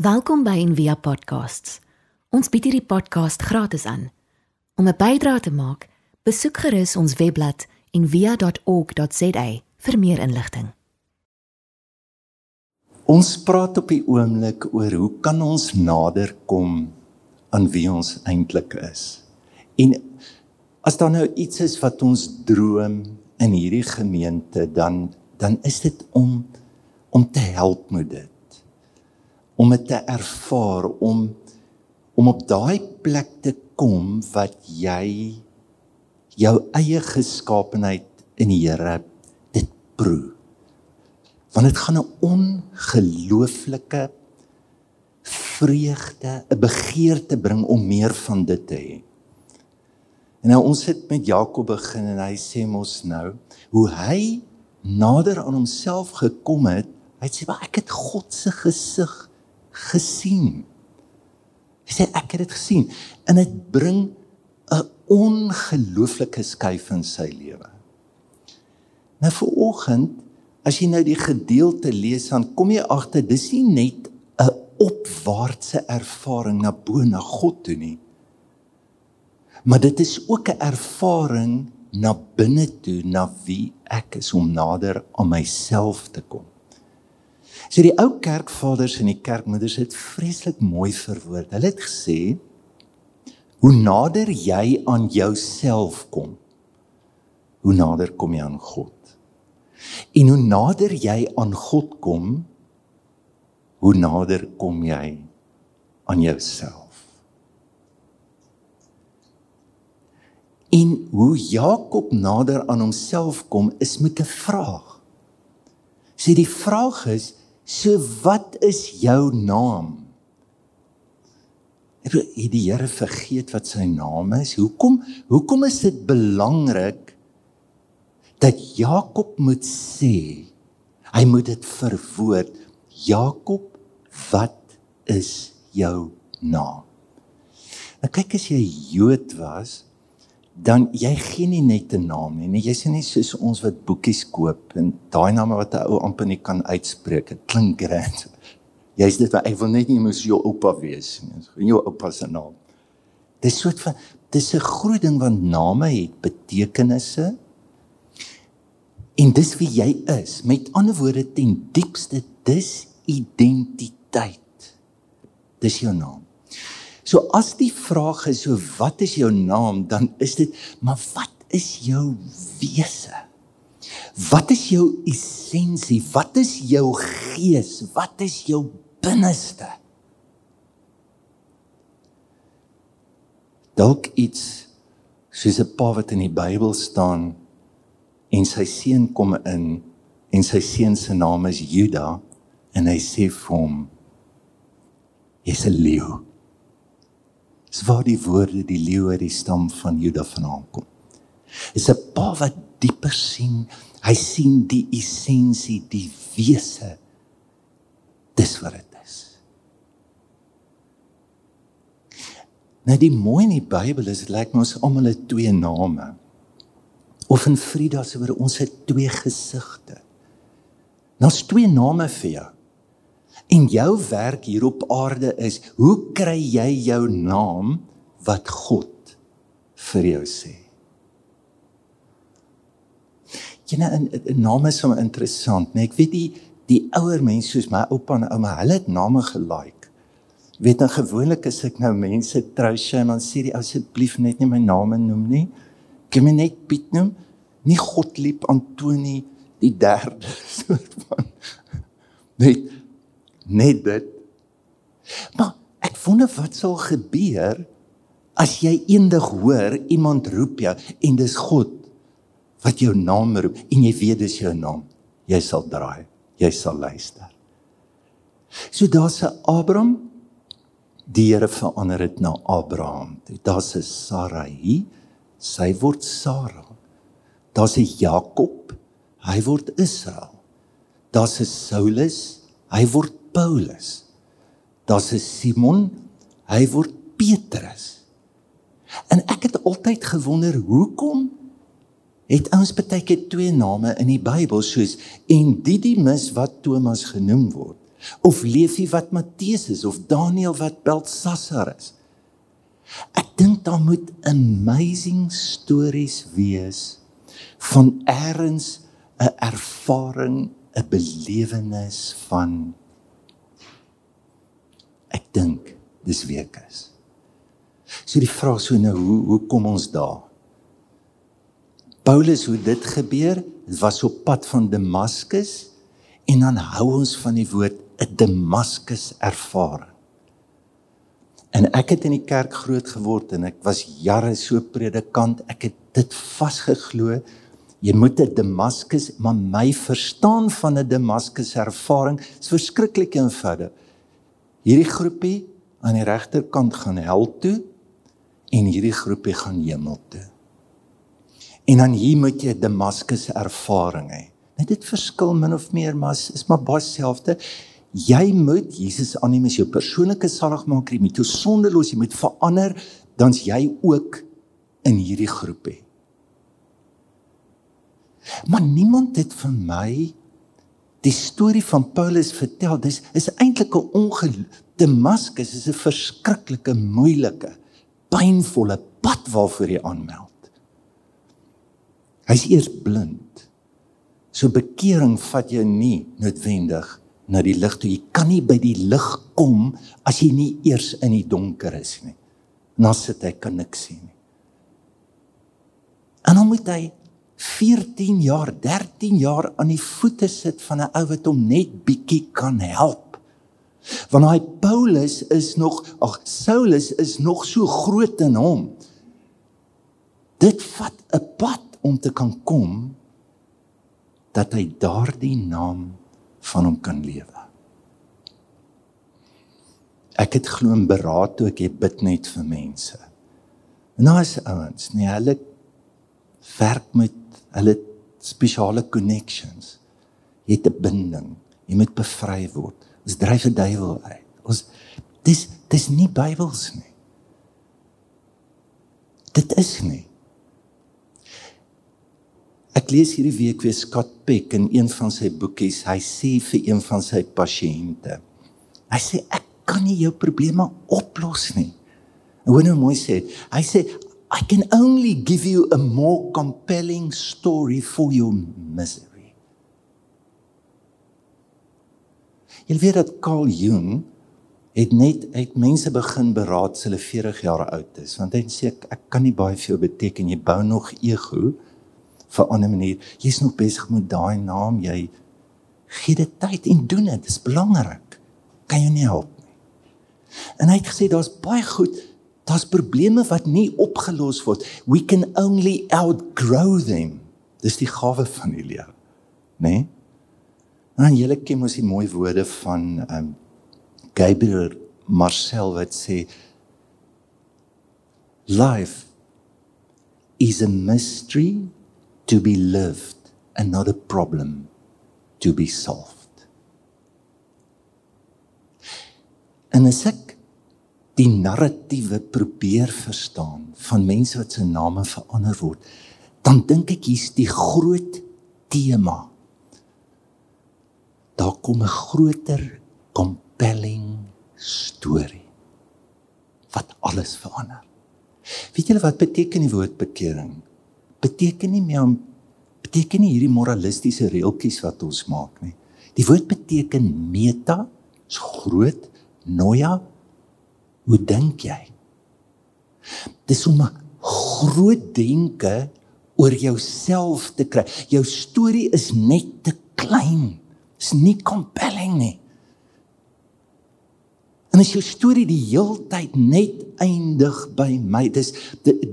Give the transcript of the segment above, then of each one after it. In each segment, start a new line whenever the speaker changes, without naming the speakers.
Welkom by Envia Podcasts. Ons bied hierdie podcast gratis aan. Om 'n bydrae te maak, besoek gerus ons webblad en via.org.za vir meer inligting.
Ons praat op die oomblik oor hoe kan ons nader kom aan wie ons eintlik is. En as daar nou iets is wat ons droom in hierdie gemeente, dan dan is dit om om te help met dit om dit te ervaar om om op daai plek te kom wat jy jou eie geskaapenheid in die Here dit proe. Want dit gaan 'n ongelooflike vreugde, 'n begeerte bring om meer van dit te hê. En nou ons het met Jakob begin en hy sê mos nou hoe hy nader aan homself gekom het. Hy sê, "Maar ek het God se gesig gesien. Hy sê ek het dit gesien en dit bring 'n ongelooflike skuif in sy lewe. Nou vir oggend as jy nou die gedeelte lees dan kom jy agter dis nie net 'n opwaartse ervaring na bo na God toe nie. Maar dit is ook 'n ervaring na binne toe na wie ek is om nader aan myself te kom. So die ou kerkvaders en die kerkmoeders het vreeslik mooi verwoord. Hulle het gesê hoe nader jy aan jouself kom, hoe nader kom jy aan God. En hoe nader jy aan God kom, hoe nader kom jy aan jouself. En hoe Jakob nader aan homself kom is met 'n vraag. Sê die vraag is So wat is jou naam? Het die Here vergeet wat sy naam is? Hoekom hoekom is dit belangrik dat Jakob moet sê hy moet dit verwoord Jakob wat is jou naam? Nou kyk as jy Jood was dan jy gee nie net 'n naam nie. Nee, jy's nie soos ons wat boekies koop en daai name wat 'n ou amper nie kan uitspreek. Dit klink grand. Jy's dit wat ek wil net nie moes jou oupa wees nie. Jou oupa se naam. Dis soort van dis 'n groot ding want name het betekenisse. En dis wie jy is. Met ander woorde ten diepste dis identiteit. Dis jou naam. So as die vraag is so wat is jou naam dan is dit maar wat is jou wese? Wat is jou essensie? Wat is jou gees? Wat is jou binneste? Dalk iets soos 'n pa wat in die Bybel staan en sy seun kom in en sy seun se naam is Juda en hy sê vir hom jy's 'n leeu is waar die woorde die leeu uit die stam van Juda vandaan kom. Is 'n pa wat dieper sien. Hy sien die essensie, die wese. Dis wat dit is. Nou die mooi in die Bybel is dit lyk my ons almal het twee name. Of in Frida se woorde ons het twee gesigte. Daar's twee name vir jou. En jou werk hier op aarde is, hoe kry jy jou naam wat God vir jou sê? Jy nou 'n naam is so interessant, nee, ek weet die die ouer mense soos my oupa en ouma, hulle het name gelike. Weet dan gewoonlik as ek nou mense trou sy en dan sê die asseblief net nie my naam noem nie. Kan my net Piet noem? Nie Godlieb Antoni die derde soort van. Net net dit. Maar ek wonder wat sal gebeur as jy eendag hoor iemand roep jou en dis God wat jou naam roep en jy weet dis jou naam. Jy sal draai. Jy sal luister. So daar's 'n Abraham die Here verander dit na Abraham. Daar's 'n Sarai, sy word Sara. Daar's 'n Jakob, hy word Israel. Daar's 'n Saulus, hy word Paulus. Daar's 'n Simon, hy word Petrus. En ek het altyd gewonder hoekom het ons baie keer twee name in die Bybel soos en Didimus wat Thomas genoem word. Of jy wat Matteus is of Daniël wat Beltsassar is? Ek dink daar moet amazing stories wees van eers 'n ervaring, 'n belewenis van dink dis week is. So die vraag so nou hoe hoe kom ons daar? Paulus hoe dit gebeur, dit was op pad van Damaskus en dan hou ons van die woord 'n Damaskus ervaring. En ek het in die kerk groot geword en ek was jare so predikant, ek het dit vasgeglo. Jy moet 'n Damaskus, maar my verstaan van 'n Damaskus ervaring is verskriklik eenvoudig. Hierdie groepie aan die regterkant gaan hel toe en hierdie groepie gaan hemel toe. En dan hier moet jy Damaskus ervaring hê. Net dit verskil min of meer, maar is maar baie dieselfde. Jy moet Jesus aanneem as jou persoonlike saligmaker, jy moet jou sondeloos, jy moet verander, dan's jy ook in hierdie groep hê. Maar niemand het vir my die storie van Paulus vertel. Dis is eintlik 'n ongeluk. Damaskus is 'n verskriklike, moeilike, pynvolle pad waarvoor hy aanmeld. Hy's eers blind. So bekering vat jou nie noodwendig na die lig toe. Jy kan nie by die lig kom as jy nie eers in die donker is nie. En dan sit hy kan niks sien nie. En dan moet hy 14 jaar, 13 jaar aan die voete sit van 'n ou wat hom net bietjie kan help. Want hy Paulus is nog, ag Saulus is nog so groot in hom. Dit vat 'n pad om te kan kom dat hy daardie naam van hom kan lewe. Ek het glo in beraad toe ek bid net vir mense. En nou is ouens, nee, hulle werk met hulle spesiale connections. Jy het 'n binding. Jy moet bevry word. Ons dryf die duiwel uit. Ons dis dis nie Bybels nie. Dit is nie. Ek lees hierdie week weer Scott Peck in een van sy boekies. Hy sê vir een van sy pasiënte. Hy sê ek kan nie jou probleme oplos nie. En hoe nou mooi sê, hy sê I can only give you a more compelling story for your misery. Jy weet dat Carl Jung het net uit mense begin beraad as hulle 40 jaar oud is, want hy sê ek, ek kan nie baie vir jou beteken jy bou nog ego vir 'n ander manier. Jy's nog besig met daai naam, jy gee dit tyd en doen dit. Dit is belangrik. Kan jy nie help nie. En hy het gesê daar's baie goed, daar's probleme wat nie opgelos word. We can only outgrow them. Dis die gawe van die lewe. Né? Nee? Nou julle ken mos die mooi woorde van um Gabriel Marcel wat sê life is a mystery to be lived and not a problem to be solved. En as ek die narratiewe probeer verstaan van mense wat se name verander word, dan dink ek hier's die groot tema. Daar kom 'n groter compelling storie wat alles verander. Weet julle wat beteken die woord bekering? beteken nie meer beteken nie hierdie moralistiese reeltjies wat ons maak nie. Die woord beteken meta, is groot, noia. Hoe dink jy? Dis om 'n groot denke oor jouself te kry. Jou storie is net te klein. Is nie compelling nie. En as jou storie die heeltyd net eindig by my, dis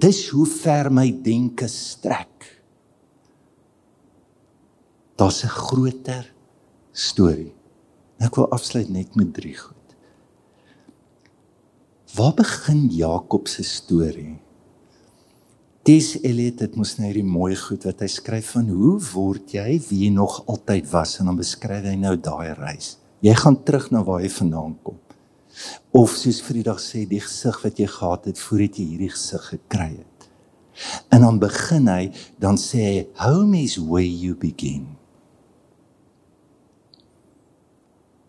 dis hoe ver my denke strek. Daar's 'n groter storie. Ek wil afsluit net met drie goed. Waar begin Jakob se storie? Dis Eliot het mos nou hierdie mooi goed wat hy skryf van hoe word jy wie jy nog altyd was en dan beskryf hy nou daai reis. Jy gaan terug na waar jy vandaan kom. Of soos Vrydag sê, die gesig wat jy gehad het voordat jy hierdie gesig gekry het. En dan begin hy, dan sê hy, home is where you begin.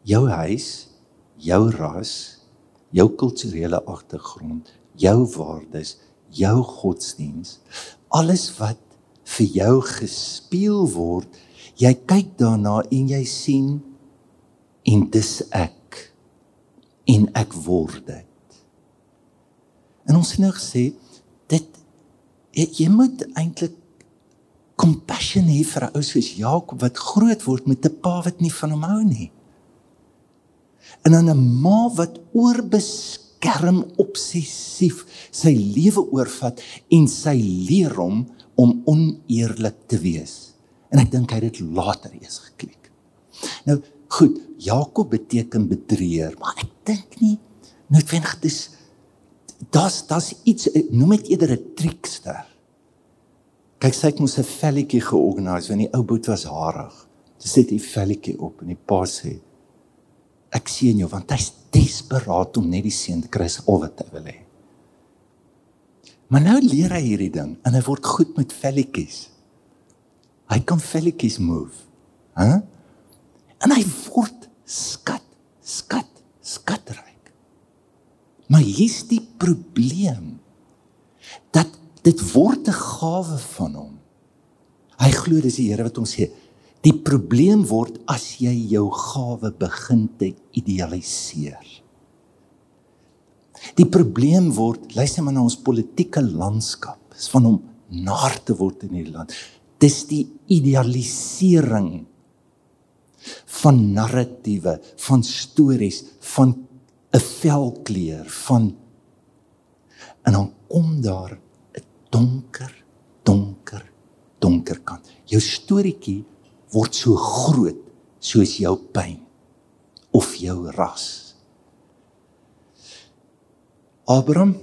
jou huis, jou ras, jou kulturele agtergrond, jou waardes, jou godsdiens, alles wat vir jou gespeel word, jy kyk daarna en jy sien en dis ek en ek word dit. En ons het nou gesê dit jy, moet eintlik compassion hê vir 'n ou soos Jakob wat groot word met 'n pa wat nie van hom hou nie. En dan 'n ma wat oorbeskerm obsessief sy lewe oorvat en sy leer hom om oneerlik te wees. En ek dink hy het dit later eers geklik. Nou goed, Jakob beteken bedrieër, maar ek dink nie noodwendig dis das das iets noem dit eerder 'n trickster. Kyk, sy het mos 'n velletjie georganiseer wanneer die ou boet was harig. Sy sit die velletjie op en die pa sê ek sien jou want hy's desperaat om net die seun te kry al wat hy wil hê. Maar nou leer hy hierdie ding en hy word goed met velletjies. Hy kan velletjies move. Hæ? Huh? En hy word skat, skat, skatryk. Maar hier's die probleem dat dit word 'n gawe van hom. Hy glo dis die Here wat hom sê, Die probleem word as jy jou gawe begin te idealiseer. Die probleem word, luister maar na ons politieke landskap, is van om naar te word in hierdie land. Dis die idealisering van narratiewe, van stories, van 'n velkleur, van en dan kom daar 'n donker, donker, donker kant. Jou storieetjie word so groot soos jou pyn of jou ras. Abraham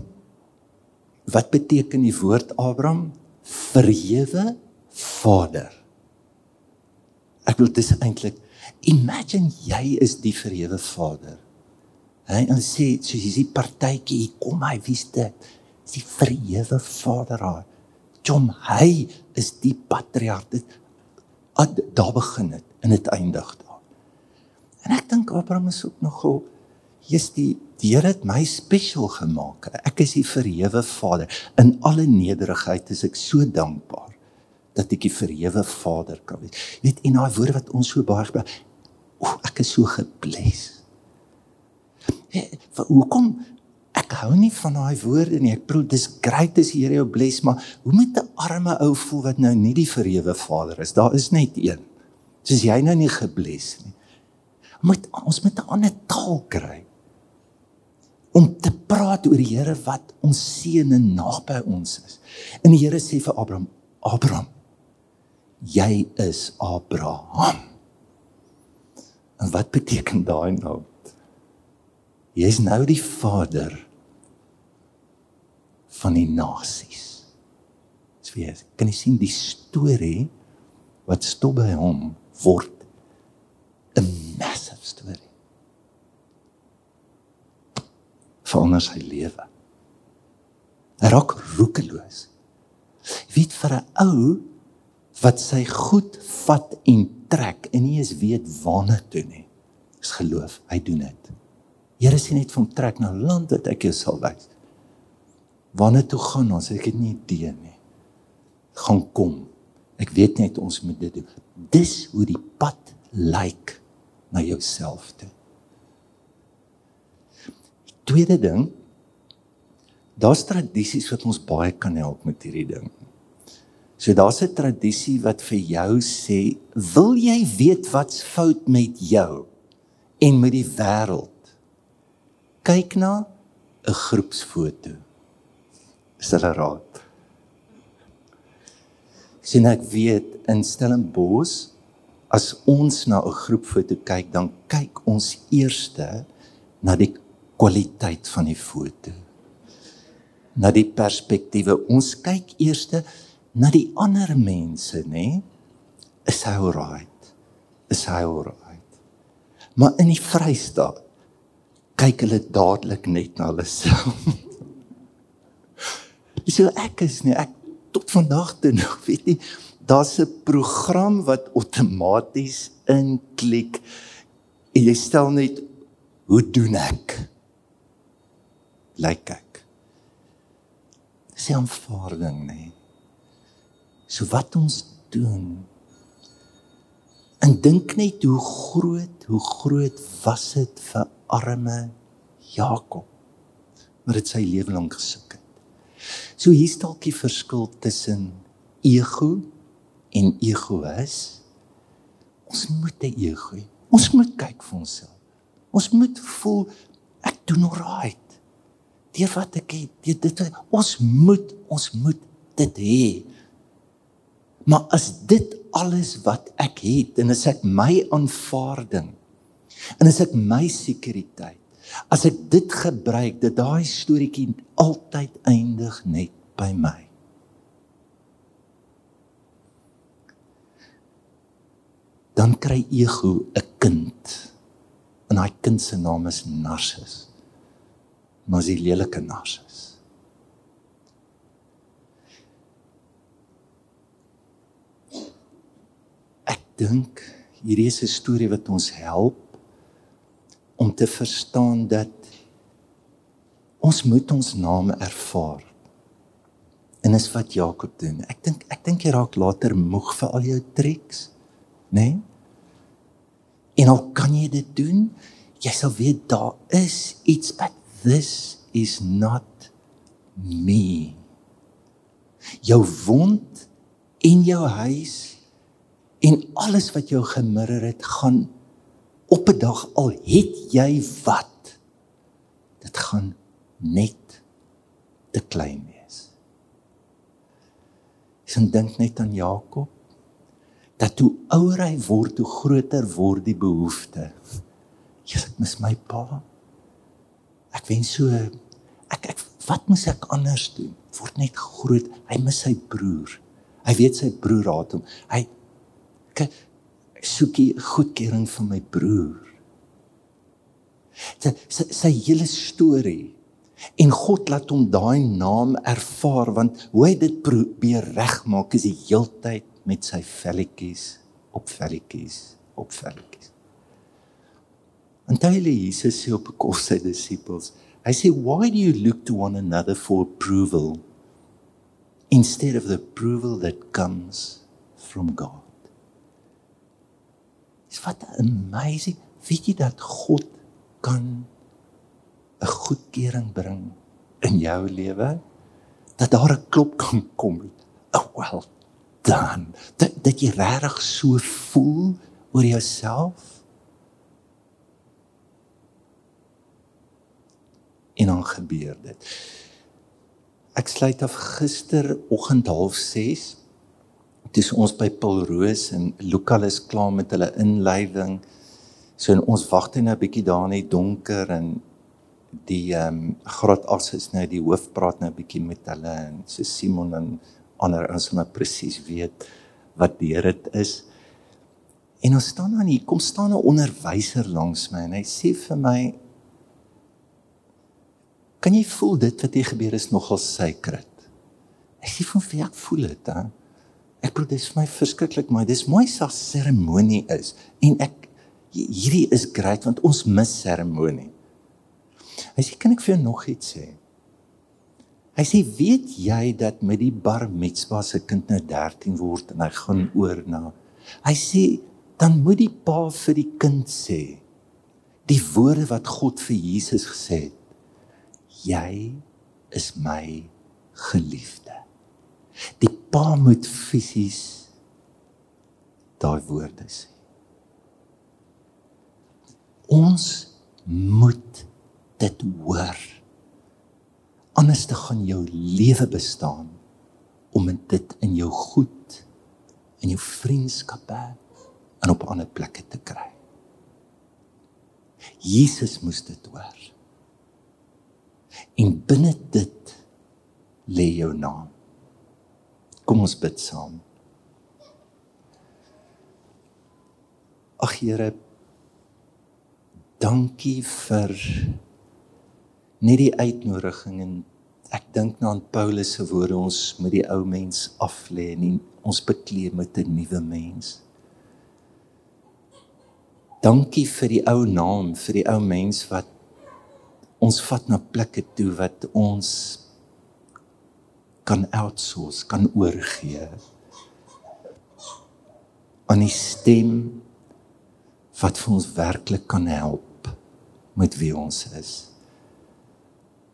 Wat beteken die woord Abraham? Verhewe Vader. Ek wil dis eintlik imagine jy is die verhewe Vader. Hy en sê soos hierdie partytjie hier kom hy wie's dit? Dis die verhewe Vader haar. Jom hy is die patriarg. Dit daar begin dit en dit eindig daar. En ek dink Abraham is ook nogal Jesus die die Here het my special gemaak. Ek is die verhewe Vader. In alle nederigheid is ek so dankbaar dat ek die verhewe Vader kan wees. Jy weet en daai woorde wat ons so baie gebruik. O, ek is so gebless. Hoekom hou nie van daai woorde nie. Ek bedoel dis great as die Here jou bless, maar hoe moet 'n arme ou voel wat nou nie die verhewe Vader is? Daar is net een. Soos jy nou nie gebless nie. Moet ons met 'n ander taal kry om te praat oor die Here wat ons seën en naby ons is. En die Here sê vir Abraham, Abraham, jy is Abraham. En wat beteken daai nou? Jy is nou die vader van die nasies. Dis is. Kan jy sien die storie wat stop by hom word 'n massive storie. Verander sy lewe. Hy raak roekeloos. Weet vir 'n ou wat sy goed vat en trek en nie eens weet waarna toe nie. Is geloof, hy doen dit. Here sê net van trek na land wat ek jou sal wys. Wanneer toe gaan ons? Ek het nie idee nie. Gaan kom. Ek weet net ons moet dit doen. Dis hoe die pad lyk na jouself toe. Tweede ding, daar's tradisies wat ons baie kan help met hierdie ding. So daar's 'n tradisie wat vir jou sê, "Wil jy weet wat's fout met jou en met die wêreld?" kyk na 'n groepsfoto. Is hulle raad? Sien ek weet in Stellenbosch as ons na 'n groepfoto kyk, dan kyk ons eerste na die kwaliteit van die foto. Na die perspektiewe. Ons kyk eerste na die ander mense, nê? Is hy alright? Is hy alright? Maar in die Vrystaat kyk hulle dadelik net na hulle self. so ek is nie ek tot vandag toe nog weet nie daar's 'n program wat outomaties inklik En jy stel net hoe doen ek? Lyk ek. Dis 'n aanvaarding, nê. So wat ons doen. En dink net hoe groot, hoe groot was dit vir arme Jakob. Maar dit sy lewe lank gesoek het. So hier staan die verskil tussen ego en egoïs. Ons moet 'n ego hê. Ons moet kyk vir onsself. Ons moet voel ek doen alright. Deur wat ek het, dit, dit ons moet ons moet dit hê. Maar as dit alles wat ek het en as ek my aanvaarding en as ek my sekuriteit as ek dit gebruik dat daai storieetjie altyd eindig net by my. Dan kry ego 'n kind en daai kind se naam is Narcissus maar sy lelike Narcissus ek dink hierdie is 'n storie wat ons help om te verstaan dat ons moet ons name ervaar. En is wat Jakob doen. Ek dink ek dink jy raak later moeg vir al jou triks, né? Nee? En al kan jy dit doen, jy sal weet daar is iets but this is not me. Jou wond en jou huis en alles wat jou gemirrer het gaan op 'n dag al het jy wat dit gaan net te klein wees. Ek dink net aan Jakob dat hoe ouer hy word, hoe groter word die behoefte. Jesus, ek mis my pa. Ek wens so ek ek wat moet ek anders doen? Word net groot. Hy mis sy broer. Hy weet sy broer haat hom. Hy kyk soekie goedkeuring van my broer. Sy sy, sy hele storie en God laat hom daai naam ervaar want hoe hy dit probeer regmaak is die heeltyd met sy velletjies op velletjies op velletjies. En daai Jesus sê op kos sy disippels, hy sê why do you look to one another for approval instead of the approval that comes from God? Dis wat amazing. Weet jy dat God kan 'n goedkeuring bring in jou lewe? Dat daar 'n klop kan kom. Oh well done. Dat dat jy regtig so voel oor jouself. En dan gebeur dit. Ek sluit af gisteroggend 06:30 dis ons by Paul Roos en is klaar met hulle inleiding. So en ons wag net 'n bietjie daar net donker en die ehm um, groot as is nou die hoof praat nou 'n bietjie met hulle en so Simon en ander ons nou presies weet wat deur dit is. En ons staan dan hier, kom staan 'n onderwyser langs my en hy sê vir my Kan jy voel dit wat hier gebeur is nogal sacred? Ek sê van wie ek voel dit, hè? Ek bedoel dis vir my verskriklik mooi. Dis mooi so 'n seremonie is en ek hierdie is great want ons mis seremonie. Hy sê kan ek vir jou nog iets sê? Hy sê weet jy dat met die bar mitzvah se kind nou 13 word en hy gaan oor na Hy sê dan moet die pa vir die kind sê die woorde wat God vir Jesus gesê het. Jy is my geliefde. Pa moet fisies daai woorde sê. Ons moet dit hoor. Anders te gaan jou lewe bestaan om dit in jou goed in jou vriendskappe en op ander plekke te kry. Jesus moes dit hoor. En binne dit lê jou naam. Kom ons bid saam. Ag Here, dankie vir net die uitnodiging en ek dink nou aan Paulus se woorde ons moet die ou mens af lê en ons bekleed met 'n nuwe mens. Dankie vir die ou naam, vir die ou mens wat ons vat na plekke toe wat ons kan outsource, kan oorgee aan die stem wat vir ons werklik kan help met wie ons is.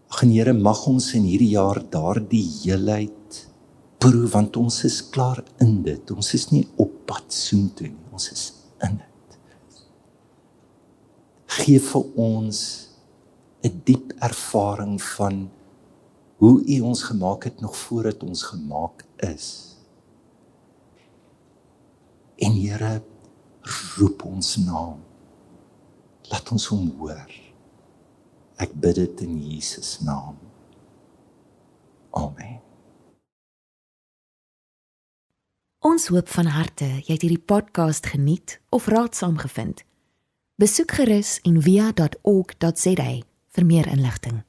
Ag Here, mag ons in hierdie jaar daardie heelheid proe want ons is klaar in dit. Ons is nie op pad soontoe nie. Ons is in dit. Geef vir ons 'n diep ervaring van hoe U ons gemaak het nog voordat ons gemaak is. En Here roep ons naam. Laat ons hom hoor. Ek bid dit in Jesus naam. Amen.
Ons hoop van harte jy het hierdie podcast geniet of raadsaam gevind. Besoek gerus en via.ok.za vir meer inligting.